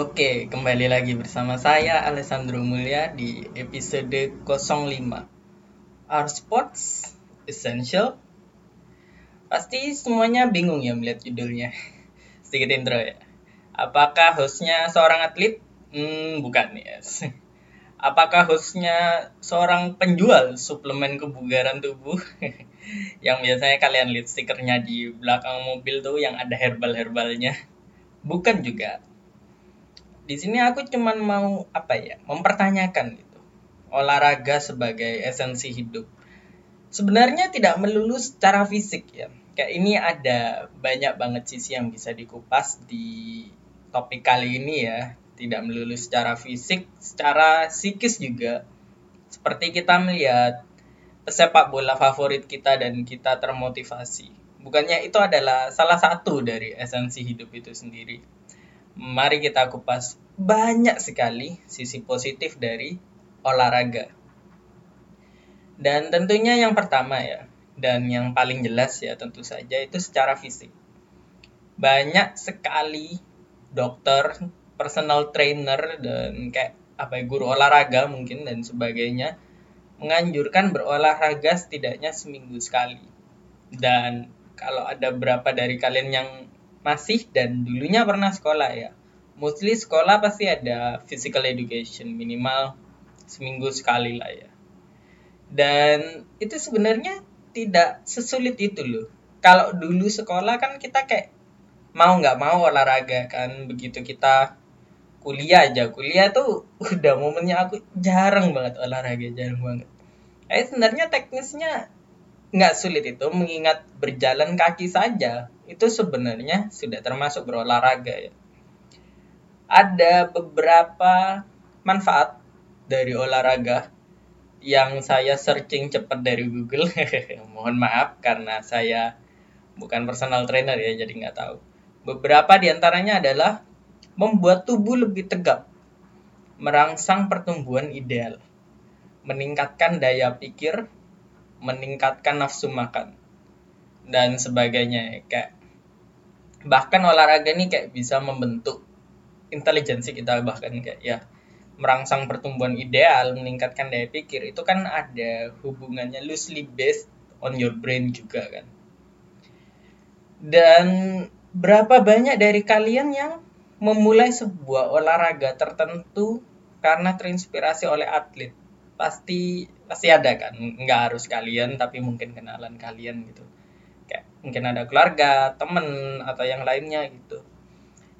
Oke, kembali lagi bersama saya Alessandro Mulia di episode 05. Are sports essential? Pasti semuanya bingung ya melihat judulnya. Sedikit intro ya. Apakah hostnya seorang atlet? Hmm, bukan ya. Apakah hostnya seorang penjual suplemen kebugaran tubuh? yang biasanya kalian lihat stikernya di belakang mobil tuh yang ada herbal-herbalnya. Bukan juga di sini aku cuman mau apa ya mempertanyakan itu olahraga sebagai esensi hidup. Sebenarnya tidak melulu secara fisik ya. Kayak ini ada banyak banget sisi yang bisa dikupas di topik kali ini ya. Tidak melulu secara fisik secara psikis juga. Seperti kita melihat pesepak bola favorit kita dan kita termotivasi. Bukannya itu adalah salah satu dari esensi hidup itu sendiri mari kita kupas banyak sekali sisi positif dari olahraga. Dan tentunya yang pertama ya, dan yang paling jelas ya tentu saja itu secara fisik. Banyak sekali dokter, personal trainer dan kayak apa ya, guru olahraga mungkin dan sebagainya menganjurkan berolahraga setidaknya seminggu sekali. Dan kalau ada berapa dari kalian yang masih dan dulunya pernah sekolah ya. Mostly sekolah pasti ada physical education minimal seminggu sekali lah ya. Dan itu sebenarnya tidak sesulit itu loh. Kalau dulu sekolah kan kita kayak mau nggak mau olahraga kan begitu kita kuliah aja. Kuliah tuh udah momennya aku jarang banget olahraga jarang banget. Eh sebenarnya teknisnya nggak sulit itu mengingat berjalan kaki saja itu sebenarnya sudah termasuk berolahraga ya. Ada beberapa manfaat dari olahraga yang saya searching cepat dari Google. Mohon maaf karena saya bukan personal trainer ya jadi nggak tahu. Beberapa di antaranya adalah membuat tubuh lebih tegap, merangsang pertumbuhan ideal, meningkatkan daya pikir, meningkatkan nafsu makan, dan sebagainya. Kayak bahkan olahraga ini kayak bisa membentuk intelijensi kita bahkan kayak ya merangsang pertumbuhan ideal, meningkatkan daya pikir itu kan ada hubungannya loosely based on your brain juga kan. Dan berapa banyak dari kalian yang memulai sebuah olahraga tertentu karena terinspirasi oleh atlet? Pasti pasti ada kan, nggak harus kalian tapi mungkin kenalan kalian gitu mungkin ada keluarga, temen atau yang lainnya gitu.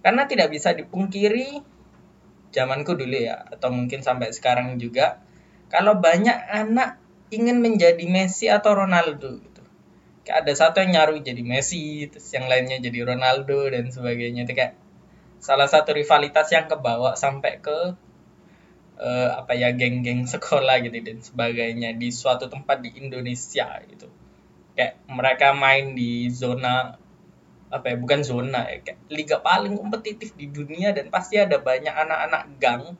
Karena tidak bisa dipungkiri zamanku dulu ya atau mungkin sampai sekarang juga kalau banyak anak ingin menjadi Messi atau Ronaldo gitu. Kayak ada satu yang nyaru jadi Messi, terus yang lainnya jadi Ronaldo dan sebagainya. Itu kayak salah satu rivalitas yang kebawa sampai ke uh, apa ya geng-geng sekolah gitu dan sebagainya di suatu tempat di Indonesia gitu kayak mereka main di zona apa ya bukan zona ya kayak liga paling kompetitif di dunia dan pasti ada banyak anak-anak gang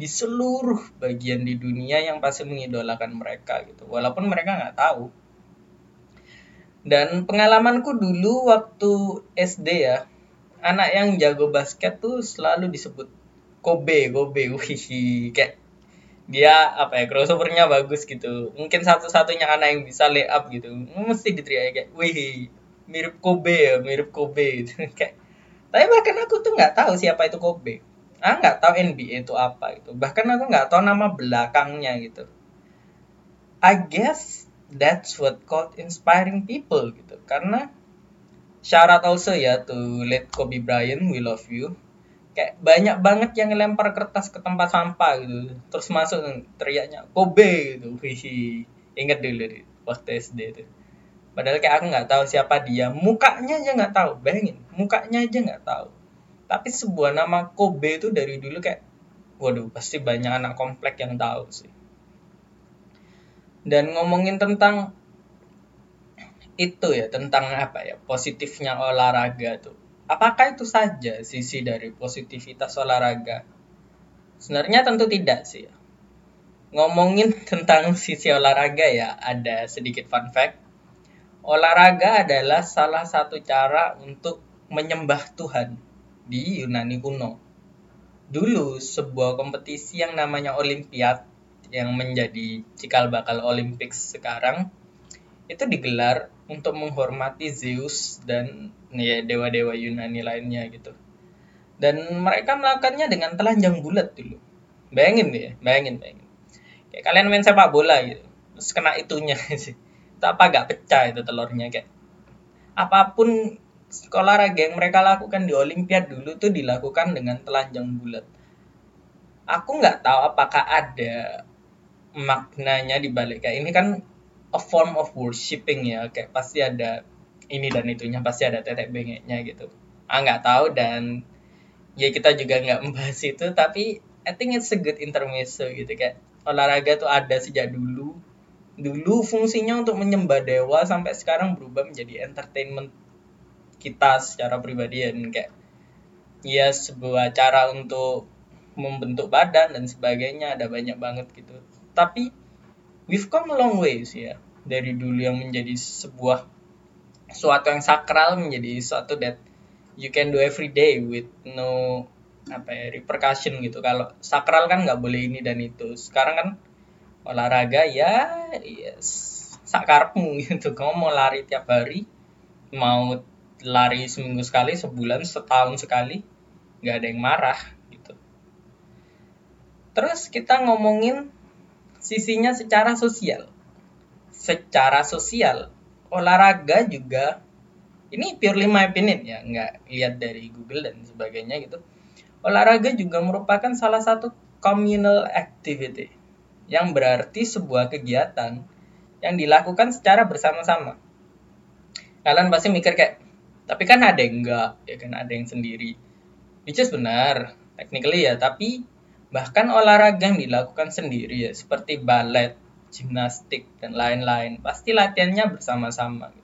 di seluruh bagian di dunia yang pasti mengidolakan mereka gitu. Walaupun mereka nggak tahu. Dan pengalamanku dulu waktu SD ya anak yang jago basket tuh selalu disebut Kobe Kobe. Wih kayak dia apa ya crossovernya bagus gitu. Mungkin satu-satunya anak yang bisa lay up gitu. Mesti diteriak kayak wih mirip Kobe ya mirip Kobe. Gitu kayak tapi bahkan aku tuh nggak tahu siapa itu Kobe. Ah nggak tahu NBA itu apa gitu. Bahkan aku nggak tahu nama belakangnya gitu. I guess that's what called inspiring people gitu. Karena syarat also ya to let Kobe Bryant we love you kayak banyak banget yang lempar kertas ke tempat sampah gitu. Terus masuk teriaknya Kobe gitu wih inget dulu waktu SD itu. Padahal kayak aku nggak tahu siapa dia. Mukanya aja nggak tahu bayangin. Mukanya aja nggak tahu. Tapi sebuah nama Kobe itu dari dulu kayak waduh pasti banyak anak komplek yang tahu sih. Dan ngomongin tentang itu ya tentang apa ya positifnya olahraga tuh Apakah itu saja sisi dari positivitas olahraga? Sebenarnya tentu tidak sih. Ngomongin tentang sisi olahraga ya, ada sedikit fun fact. Olahraga adalah salah satu cara untuk menyembah Tuhan di Yunani kuno. dulu sebuah kompetisi yang namanya Olimpiad yang menjadi cikal bakal Olympics sekarang itu digelar untuk menghormati Zeus dan ya dewa-dewa Yunani lainnya gitu. Dan mereka melakukannya dengan telanjang bulat dulu. Bayangin deh, bayangin, bayangin. Kayak kalian main sepak bola gitu, terus kena itunya sih. Itu apa gak pecah itu telurnya kayak apa pun olahraga yang mereka lakukan di Olimpiad dulu tuh dilakukan dengan telanjang bulat. Aku nggak tahu apakah ada maknanya di balik kayak ini kan a form of worshipping ya. Kayak pasti ada ini dan itunya pasti ada tetek bengeknya gitu. Ah nggak tahu dan ya kita juga nggak membahas itu tapi I think it's a good intermezzo gitu. Kayak olahraga tuh ada sejak dulu. Dulu fungsinya untuk menyembah dewa sampai sekarang berubah menjadi entertainment kita secara pribadi dan kayak ya sebuah cara untuk membentuk badan dan sebagainya ada banyak banget gitu. Tapi we've come a long ways ya dari dulu yang menjadi sebuah suatu yang sakral menjadi suatu that you can do every day with no apa ya repercussion gitu. Kalau sakral kan nggak boleh ini dan itu. Sekarang kan olahraga ya yes, sakarmu gitu. Kamu mau lari tiap hari mau lari seminggu sekali sebulan setahun sekali nggak ada yang marah gitu. Terus kita ngomongin sisinya secara sosial. Secara sosial olahraga juga ini purely my opinion ya nggak lihat dari Google dan sebagainya gitu. Olahraga juga merupakan salah satu communal activity yang berarti sebuah kegiatan yang dilakukan secara bersama-sama. Kalian pasti mikir kayak tapi kan ada yang enggak ya kan ada yang sendiri. Which is benar technically ya tapi bahkan olahraga yang dilakukan sendiri ya seperti balet gimnastik dan lain-lain pasti latihannya bersama-sama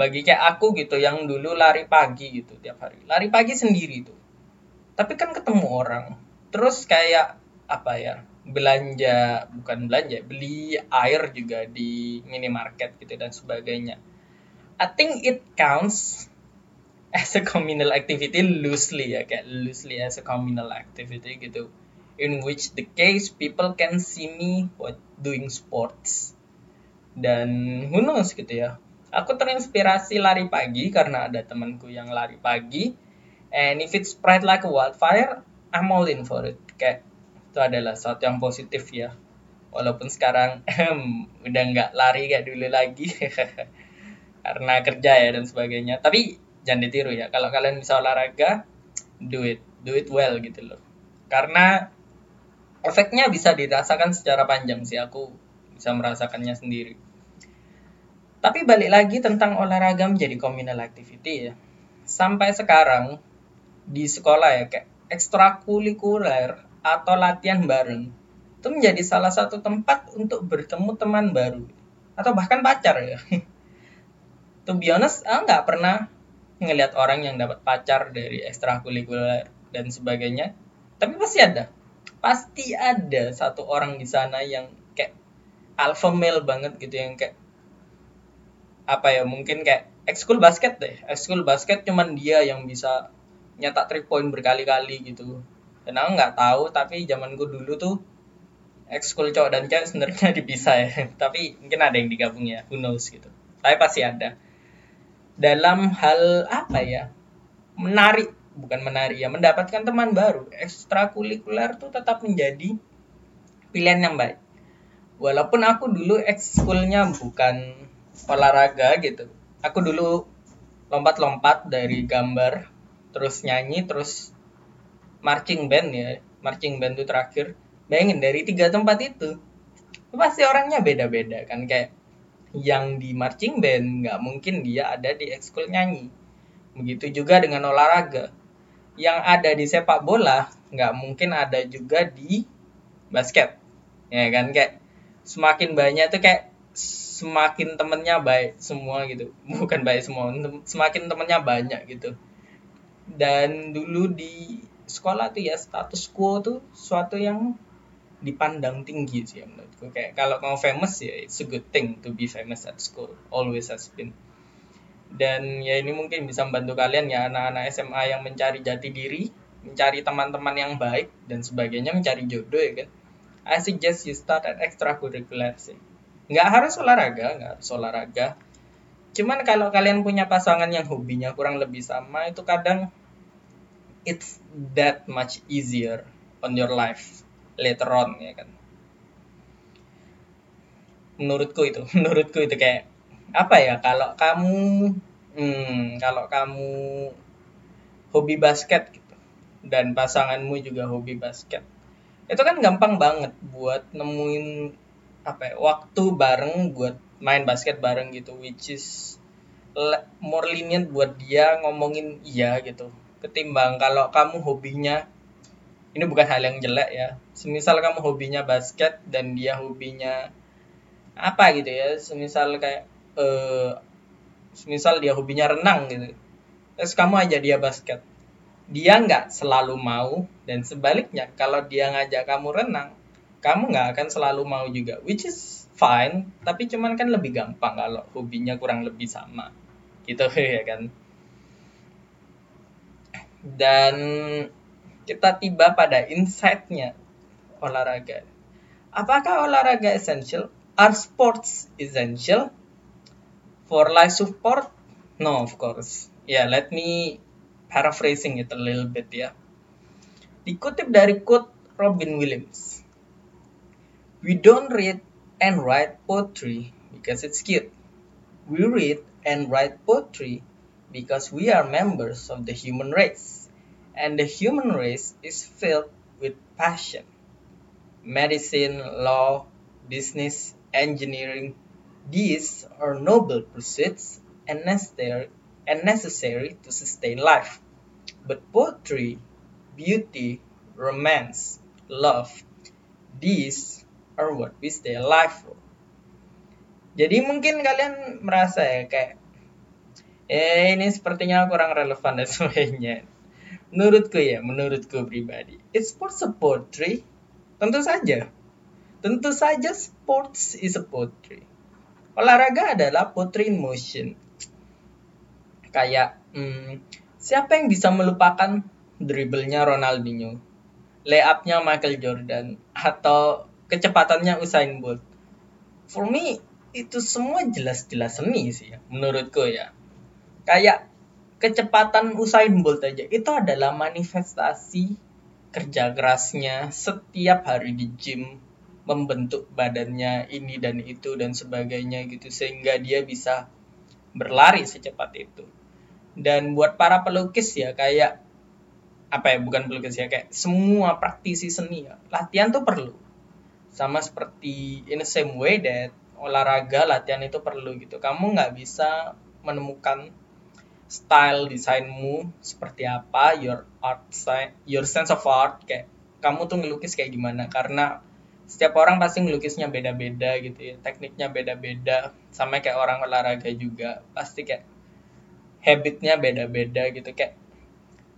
bagi kayak aku gitu yang dulu lari pagi gitu tiap hari. Lari pagi sendiri tuh. Tapi kan ketemu orang. Terus kayak apa ya belanja bukan belanja beli air juga di minimarket gitu dan sebagainya. I think it counts as a communal activity loosely ya kayak loosely as a communal activity gitu in which the case people can see me what doing sports. Dan who knows gitu ya. Aku terinspirasi lari pagi karena ada temanku yang lari pagi. And if it spread like a wildfire I'm all in for it. Kayak itu adalah sesuatu yang positif ya. Walaupun sekarang udah nggak lari kayak dulu lagi. Karena kerja ya dan sebagainya. Tapi jangan ditiru ya. Kalau kalian bisa olahraga do it. Do it well gitu loh. Karena efeknya bisa dirasakan secara panjang sih aku bisa merasakannya sendiri. Tapi balik lagi tentang olahraga menjadi communal activity ya. Sampai sekarang di sekolah ya kayak ekstrakurikuler atau latihan bareng itu menjadi salah satu tempat untuk bertemu teman baru. Atau bahkan pacar ya. To be honest aku nggak pernah ngelihat orang yang dapat pacar dari ekstrakurikuler dan sebagainya. Tapi pasti ada pasti ada satu orang di sana yang kayak alpha male banget gitu yang kayak apa ya mungkin kayak ekskul basket deh. Ekskul basket cuman dia yang bisa nyetak three point berkali-kali gitu. Dan aku nggak tahu tapi zaman gue dulu tuh ekskul cowok dan cewek sebenarnya dipisah ya. Tapi mungkin ada yang digabung ya who knows gitu. Tapi pasti ada. Dalam hal apa ya menarik bukan menarik ya mendapatkan teman baru. Ekstrakurikuler tuh tetap menjadi pilihan yang baik. Walaupun aku dulu ekskulnya bukan olahraga gitu. Aku dulu lompat-lompat dari gambar terus nyanyi terus marching band ya. Marching band itu terakhir. Bayangin dari tiga tempat itu pasti orangnya beda-beda kan. Kayak yang di marching band nggak mungkin dia ada di ekskul nyanyi. Begitu juga dengan olahraga. Yang ada di sepak bola nggak mungkin ada juga di basket. Ya kan kayak semakin banyak tuh kayak semakin temennya baik semua gitu. Bukan baik semua, semakin temennya banyak gitu. Dan dulu di sekolah tuh ya status quo tuh suatu yang dipandang tinggi sih menurutku kayak kalau mau famous ya it's a good thing to be famous at school always has been dan ya ini mungkin bisa membantu kalian ya anak-anak SMA yang mencari jati diri mencari teman-teman yang baik dan sebagainya mencari jodoh ya kan? I suggest you start at extracurricular sih. Nggak harus olahraga nggak harus olahraga. Cuman kalau kalian punya pasangan yang hobinya kurang lebih sama itu kadang it's that much easier on your life later on ya kan? Menurutku itu menurutku itu kayak apa ya kalau kamu hmm, kalau kamu hobi basket gitu dan pasanganmu juga hobi basket itu kan gampang banget buat nemuin apa ya, waktu bareng buat main basket bareng gitu which is more lenient buat dia ngomongin iya gitu. Ketimbang kalau kamu hobinya ini bukan hal yang jelek ya semisal kamu hobinya basket dan dia hobinya apa gitu ya semisal kayak eh semisal dia hobinya renang gitu. Terus kamu aja dia basket. Dia nggak selalu mau dan sebaliknya kalau dia ngajak kamu renang kamu nggak akan selalu mau juga which is fine tapi cuman kan lebih gampang kalau hobinya kurang lebih sama. Gitu ya kan? Dan kita tiba pada insight-nya olahraga. Apakah olahraga essential? Are sports essential for life support? No, of course. Yeah, let me paraphrasing it a little bit ya. Dikutip dari quote Robin Williams. We don't read and write poetry because it's cute. We read and write poetry because we are members of the human race. And the human race is filled with passion. Medicine, law, business, engineering, these are noble pursuits and necessary, and necessary to sustain life. But poetry, beauty, romance, love, these are what we stay alive for. Jadi mungkin kalian merasa ya kayak eh ini sepertinya kurang relevan dan sebagainya. Menurutku ya, menurutku pribadi, it's sports a poetry. Tentu saja. Tentu saja sports is a poetry olahraga adalah putri motion. Kayak hmm, siapa yang bisa melupakan dribblenya Ronaldinho, layupnya Michael Jordan, atau kecepatannya Usain Bolt. For me, itu semua jelas-jelas seni sih ya, menurutku ya. Kayak kecepatan Usain Bolt aja, itu adalah manifestasi kerja kerasnya setiap hari di gym, membentuk badannya ini dan itu dan sebagainya gitu sehingga dia bisa berlari secepat itu. Dan buat para pelukis ya kayak apa ya bukan pelukis ya kayak semua praktisi seni ya latihan tuh perlu. Sama seperti in the same way that olahraga latihan itu perlu gitu. Kamu nggak bisa menemukan style desainmu seperti apa your art your sense of art kayak kamu tuh ngelukis kayak gimana. Karena setiap orang pasti ngelukisnya beda-beda gitu ya. Tekniknya beda-beda sama kayak orang olahraga juga. Pasti kayak habitnya beda-beda gitu. Kayak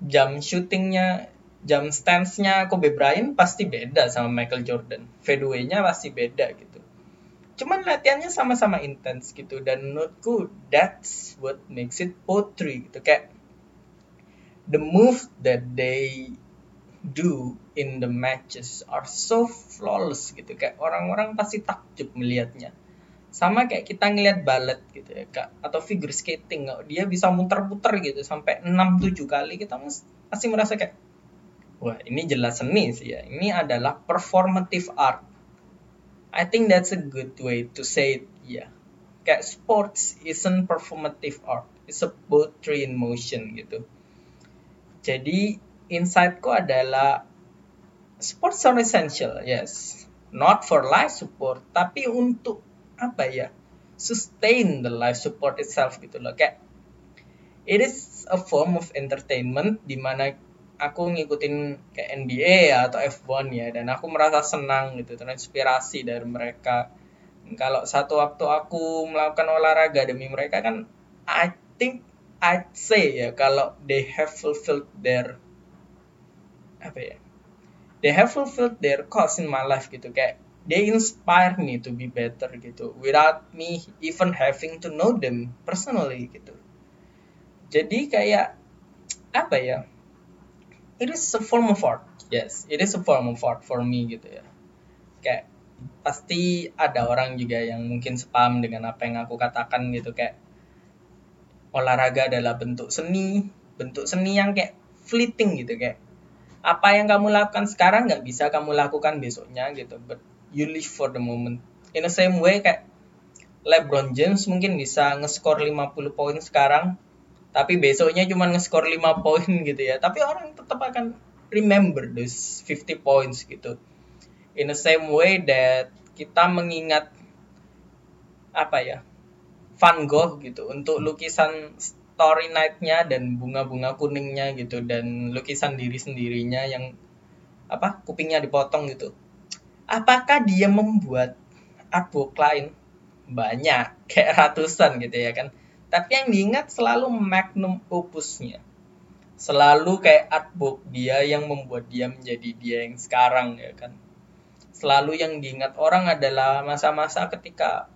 jam shootingnya jam stance-nya Kobe Bryant pasti beda sama Michael Jordan. Fadeaway-nya pasti beda gitu. Cuman latihannya sama-sama intens gitu. Dan menurutku that's what makes it poetry gitu. Kayak the move that they do in the matches are so flawless gitu. Kayak orang-orang pasti takjub melihatnya. Sama kayak kita ngelihat ballet gitu ya kak. Atau figure skating dia bisa muter-muter gitu sampai 6-7 kali kita pasti merasa kayak wah ini jelas seni sih ya. Ini adalah performative art. I think that's a good way to say it ya yeah. kayak sports isn't performative art. It's a poetry in motion gitu. Jadi insightku adalah sports are essential, yes. Not for life support, tapi untuk apa ya? Sustain the life support itself gitu loh. Kayak it is a form of entertainment di mana aku ngikutin kayak NBA ya, atau F1 ya dan aku merasa senang gitu, terinspirasi dari mereka. Kalau satu waktu aku melakukan olahraga demi mereka kan I think I'd say ya kalau they have fulfilled their apa ya they have fulfilled their cause in my life gitu. Kayak they inspire me to be better gitu without me even having to know them personally gitu. Jadi kayak apa ya it is a form of art yes it is a form of art for me gitu ya. Kayak pasti ada orang juga yang mungkin sepaham dengan apa yang aku katakan gitu kayak olahraga adalah bentuk seni bentuk seni yang kayak fleeting gitu kayak apa yang kamu lakukan sekarang nggak bisa kamu lakukan besoknya gitu. But you live for the moment. In the same way kayak LeBron James mungkin bisa nge-score 50 poin sekarang tapi besoknya cuma nge-score 5 poin gitu ya. Tapi orang tetap akan remember those 50 points gitu. In the same way that kita mengingat apa ya Van Gogh gitu untuk lukisan Story Night-nya dan bunga-bunga kuningnya gitu dan lukisan diri sendirinya yang apa kupingnya dipotong gitu. Apakah dia membuat artwork lain? Banyak, kayak ratusan gitu ya kan. Tapi yang diingat selalu magnum opusnya. Selalu kayak artbook dia yang membuat dia menjadi dia yang sekarang ya kan. Selalu yang diingat orang adalah masa-masa ketika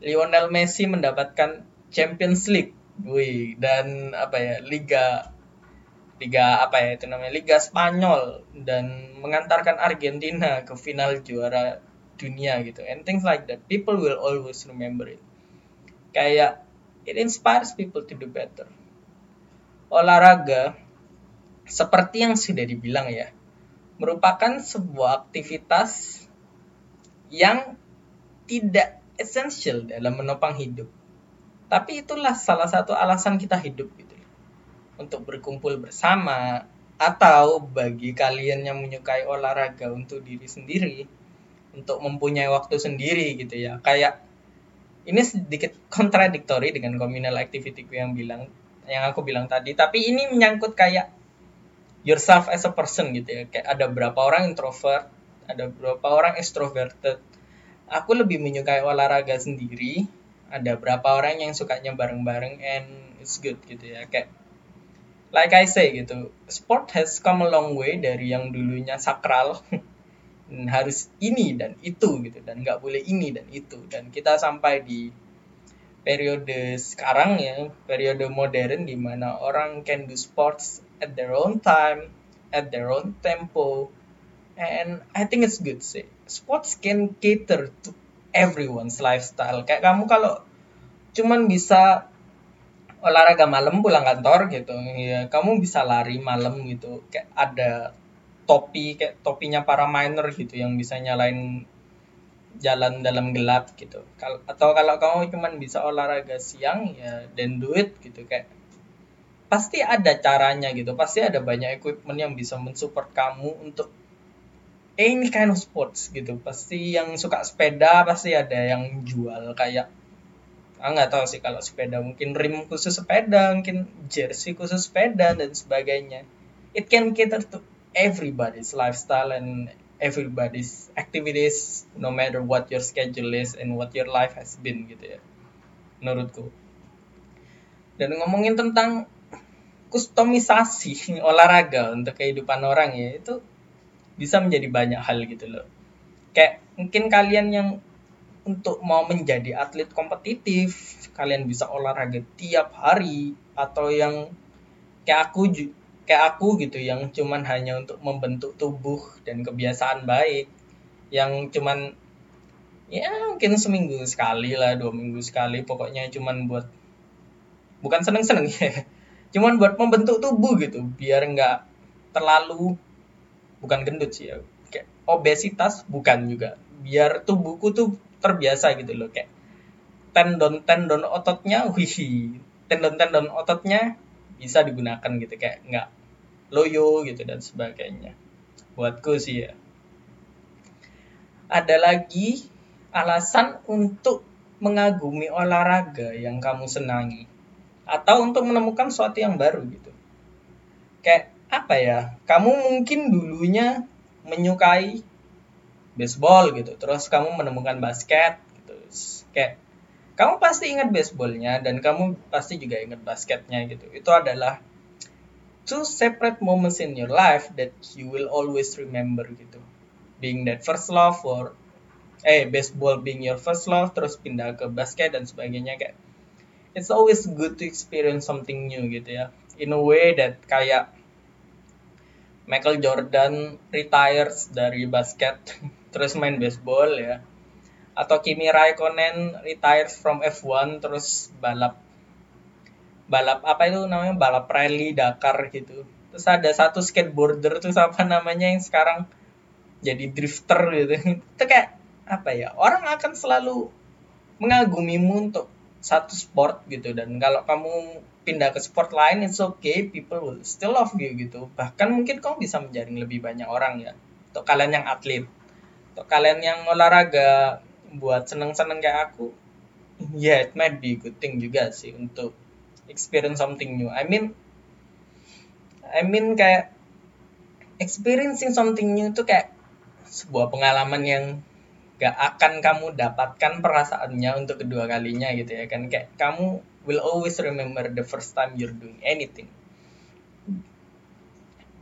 Lionel Messi mendapatkan Champions League Wih, dan apa ya liga liga apa ya itu namanya liga Spanyol dan mengantarkan Argentina ke final juara dunia gitu. And things like that. People will always remember it. Kayak it inspires people to do better. Olahraga seperti yang sudah dibilang ya merupakan sebuah aktivitas yang tidak esensial dalam menopang hidup tapi itulah salah satu alasan kita hidup gitu. Untuk berkumpul bersama atau bagi kalian yang menyukai olahraga untuk diri sendiri untuk mempunyai waktu sendiri gitu ya. Kayak ini sedikit kontradiktori dengan communal activity yang bilang yang aku bilang tadi, tapi ini menyangkut kayak yourself as a person gitu ya. Kayak ada berapa orang introvert, ada berapa orang extroverted. Aku lebih menyukai olahraga sendiri ada berapa orang yang sukanya bareng-bareng and it's good gitu ya. Kayak like I say gitu sport has come a long way dari yang dulunya sakral. Harus ini dan itu gitu dan nggak boleh ini dan itu. Dan kita sampai di periode sekarang ya periode modern di mana orang can do sports at their own time at their own tempo. And I think it's good sih. Sports can cater to everyone's lifestyle. Kayak kamu kalau cuman bisa olahraga malam pulang kantor gitu. Ya kamu bisa lari malam gitu. Kayak ada topi kayak topinya para miner gitu yang bisa nyalain jalan dalam gelap gitu. Atau kalau kamu cuman bisa olahraga siang ya then do it gitu. Kayak pasti ada caranya gitu. Pasti ada banyak equipment yang bisa mensupport kamu untuk any kind of sports gitu. Pasti yang suka sepeda pasti ada yang jual kayak ah nggak tahu sih kalau sepeda. Mungkin rim khusus sepeda mungkin jersey khusus sepeda dan sebagainya. It can cater to everybody's lifestyle and everybody's activities no matter what your schedule is and what your life has been gitu ya menurutku. Dan ngomongin tentang kustomisasi olahraga untuk kehidupan orang ya itu bisa menjadi banyak hal gitu loh. Kayak mungkin kalian yang untuk mau menjadi atlet kompetitif kalian bisa olahraga tiap hari atau yang kayak aku kayak aku gitu yang cuman hanya untuk membentuk tubuh dan kebiasaan baik yang cuman ya mungkin seminggu sekali lah dua minggu sekali pokoknya cuman buat bukan seneng seneng ya cuman buat membentuk tubuh gitu biar nggak terlalu bukan gendut sih ya. Kayak obesitas bukan juga. Biar tubuhku tuh terbiasa gitu loh. Kayak tendon tendon ototnya wih tendon tendon ototnya bisa digunakan gitu. Kayak nggak loyo gitu dan sebagainya. Buatku sih ya. Ada lagi alasan untuk mengagumi olahraga yang kamu senangi atau untuk menemukan sesuatu yang baru gitu. Kayak apa ya kamu mungkin dulunya menyukai baseball gitu terus kamu menemukan basket gitu. Kayak kamu pasti ingat baseballnya dan kamu pasti juga ingat basketnya gitu. Itu adalah two separate moments in your life that you will always remember gitu. Being that first love or eh baseball being your first love terus pindah ke basket dan sebagainya kayak it's always good to experience something new gitu ya. In a way that kayak Michael Jordan retires dari basket terus main baseball ya. Atau Kimi Raikkonen retires from F1 terus balap balap apa itu namanya balap rally Dakar gitu. Terus ada satu skateboarder tuh apa namanya yang sekarang jadi drifter gitu. Itu kayak apa ya orang akan selalu mengagumimu untuk satu sport gitu. Dan kalau kamu pindah ke sport lain it's okay people will still love you gitu. Bahkan mungkin kamu bisa menjaring lebih banyak orang ya. Untuk kalian yang atlet. Untuk kalian yang olahraga buat seneng-seneng kayak aku yeah, it might be good thing juga sih untuk experience something new. I mean I mean kayak experiencing something new itu kayak sebuah pengalaman yang gak akan kamu dapatkan perasaannya untuk kedua kalinya gitu ya kan. Kayak kamu will always remember the first time you're doing anything.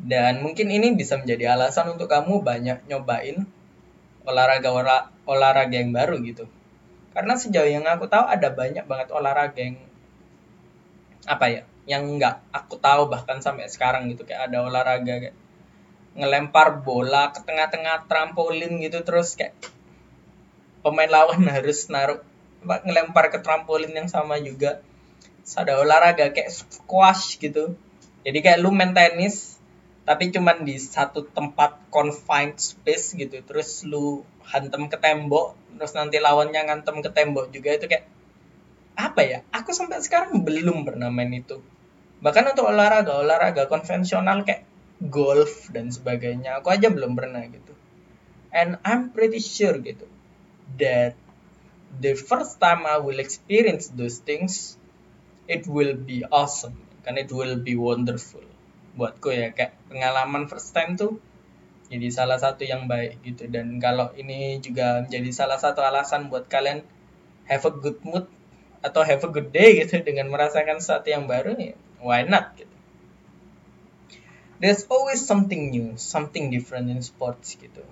Dan mungkin ini bisa menjadi alasan untuk kamu banyak nyobain olahraga olahraga yang baru gitu. Karena sejauh yang aku tahu ada banyak banget olahraga yang apa ya yang nggak aku tahu bahkan sampai sekarang gitu. Kayak ada olahraga kayak ngelempar bola ke tengah-tengah trampolin gitu terus kayak pemain lawan harus naruh ngelempar ke trampolin yang sama juga. Ada olahraga kayak squash gitu. Jadi kayak lu main tenis tapi cuman di satu tempat confined space gitu. Terus lu hantem ke tembok terus nanti lawannya ngantem ke tembok juga. Itu kayak apa ya? Aku sampai sekarang belum pernah main itu. Bahkan untuk olahraga olahraga konvensional kayak golf dan sebagainya aku aja belum pernah gitu. And I'm pretty sure gitu that the first time I will experience those things, it will be awesome, kan it will be wonderful. Buatku ya kayak pengalaman first time tuh jadi salah satu yang baik gitu. Dan kalau ini juga menjadi salah satu alasan buat kalian have a good mood atau have a good day gitu dengan merasakan sesuatu yang baru ya why not gitu. There's always something new something different in sports gitu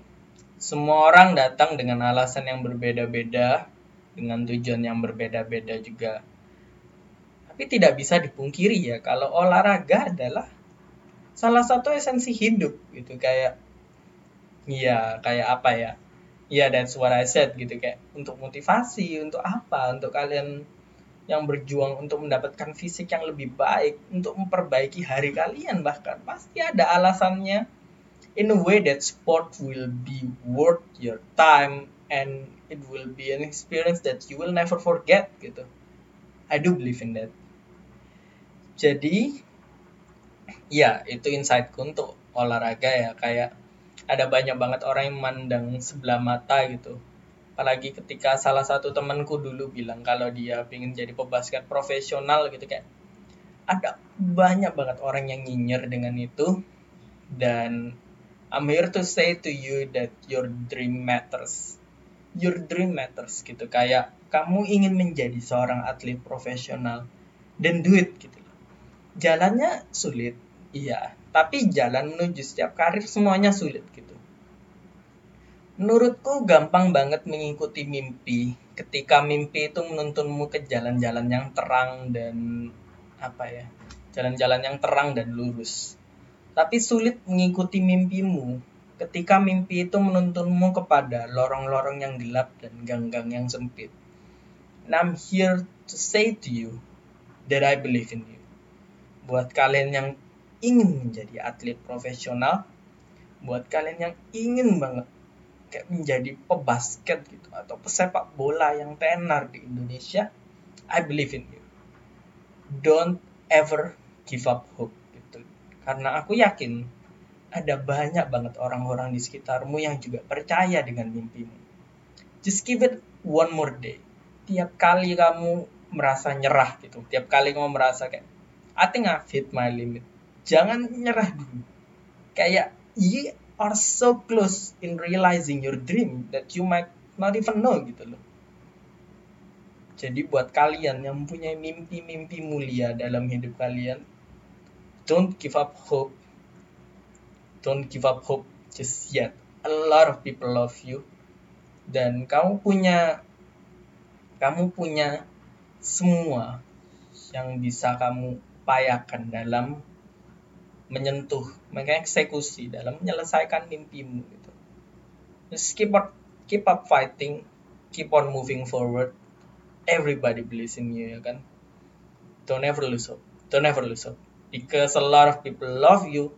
semua orang datang dengan alasan yang berbeda-beda, dengan tujuan yang berbeda-beda juga. Tapi tidak bisa dipungkiri ya kalau olahraga adalah salah satu esensi hidup gitu. Kayak iya kayak apa ya? Iya that's what I said gitu. Kayak untuk motivasi untuk apa? Untuk kalian yang berjuang untuk mendapatkan fisik yang lebih baik untuk memperbaiki hari kalian bahkan. Pasti ada alasannya in a way that sport will be worth your time and it will be an experience that you will never forget gitu. I do believe in that. Jadi ya itu insightku untuk olahraga ya kayak ada banyak banget orang yang memandang sebelah mata gitu. Apalagi ketika salah satu temanku dulu bilang kalau dia ingin jadi pebasket profesional gitu kayak ada banyak banget orang yang nyinyir dengan itu dan I'm here to say to you that your dream matters. Your dream matters gitu. Kayak kamu ingin menjadi seorang atlet profesional dan do it gitu. Jalannya sulit, iya. Tapi jalan menuju setiap karir semuanya sulit gitu. Menurutku gampang banget mengikuti mimpi ketika mimpi itu menuntunmu ke jalan-jalan yang terang dan apa ya jalan-jalan yang terang dan lurus tapi sulit mengikuti mimpimu ketika mimpi itu menuntunmu kepada lorong-lorong yang gelap dan gang-gang yang sempit. And I'm here to say to you that I believe in you. Buat kalian yang ingin menjadi atlet profesional, buat kalian yang ingin banget kayak menjadi pebasket gitu atau pesepak bola yang tenar di Indonesia, I believe in you. Don't ever give up hope. Karena aku yakin ada banyak banget orang-orang di sekitarmu yang juga percaya dengan mimpimu. Just give it one more day. Tiap kali kamu merasa nyerah gitu, tiap kali kamu merasa kayak I think I've hit my limit. Jangan nyerah dulu. Kayak you are so close in realizing your dream that you might not even know gitu loh. Jadi buat kalian yang mempunyai mimpi-mimpi mulia dalam hidup kalian, don't give up hope. Don't give up hope just yet. A lot of people love you. Dan kamu punya kamu punya semua yang bisa kamu upayakan dalam menyentuh, mengeksekusi dalam menyelesaikan mimpimu gitu. Just keep up, keep up fighting, keep on moving forward. Everybody believes in you ya kan. Don't ever lose hope. Don't ever lose hope. Because a lot of people love you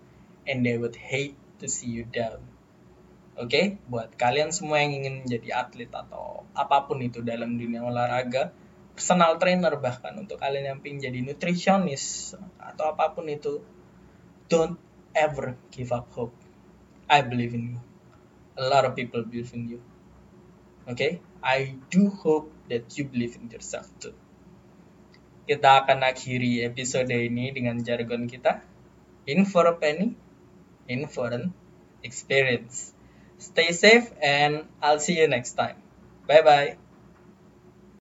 and they would hate to see you down. Oke, okay? buat kalian semua yang ingin menjadi atlet atau apa pun itu dalam dunia olahraga, personal trainer bahkan untuk kalian yang ingin jadi nutritionist atau apa pun itu, don't ever give up hope. I believe in you. A lot of people believe in you. Okay? I do hope that you believe in yourself too. Kita akan akhiri episode ini dengan jargon kita. In for a penny, in for an experience. Stay safe and I'll see you next time. Bye bye.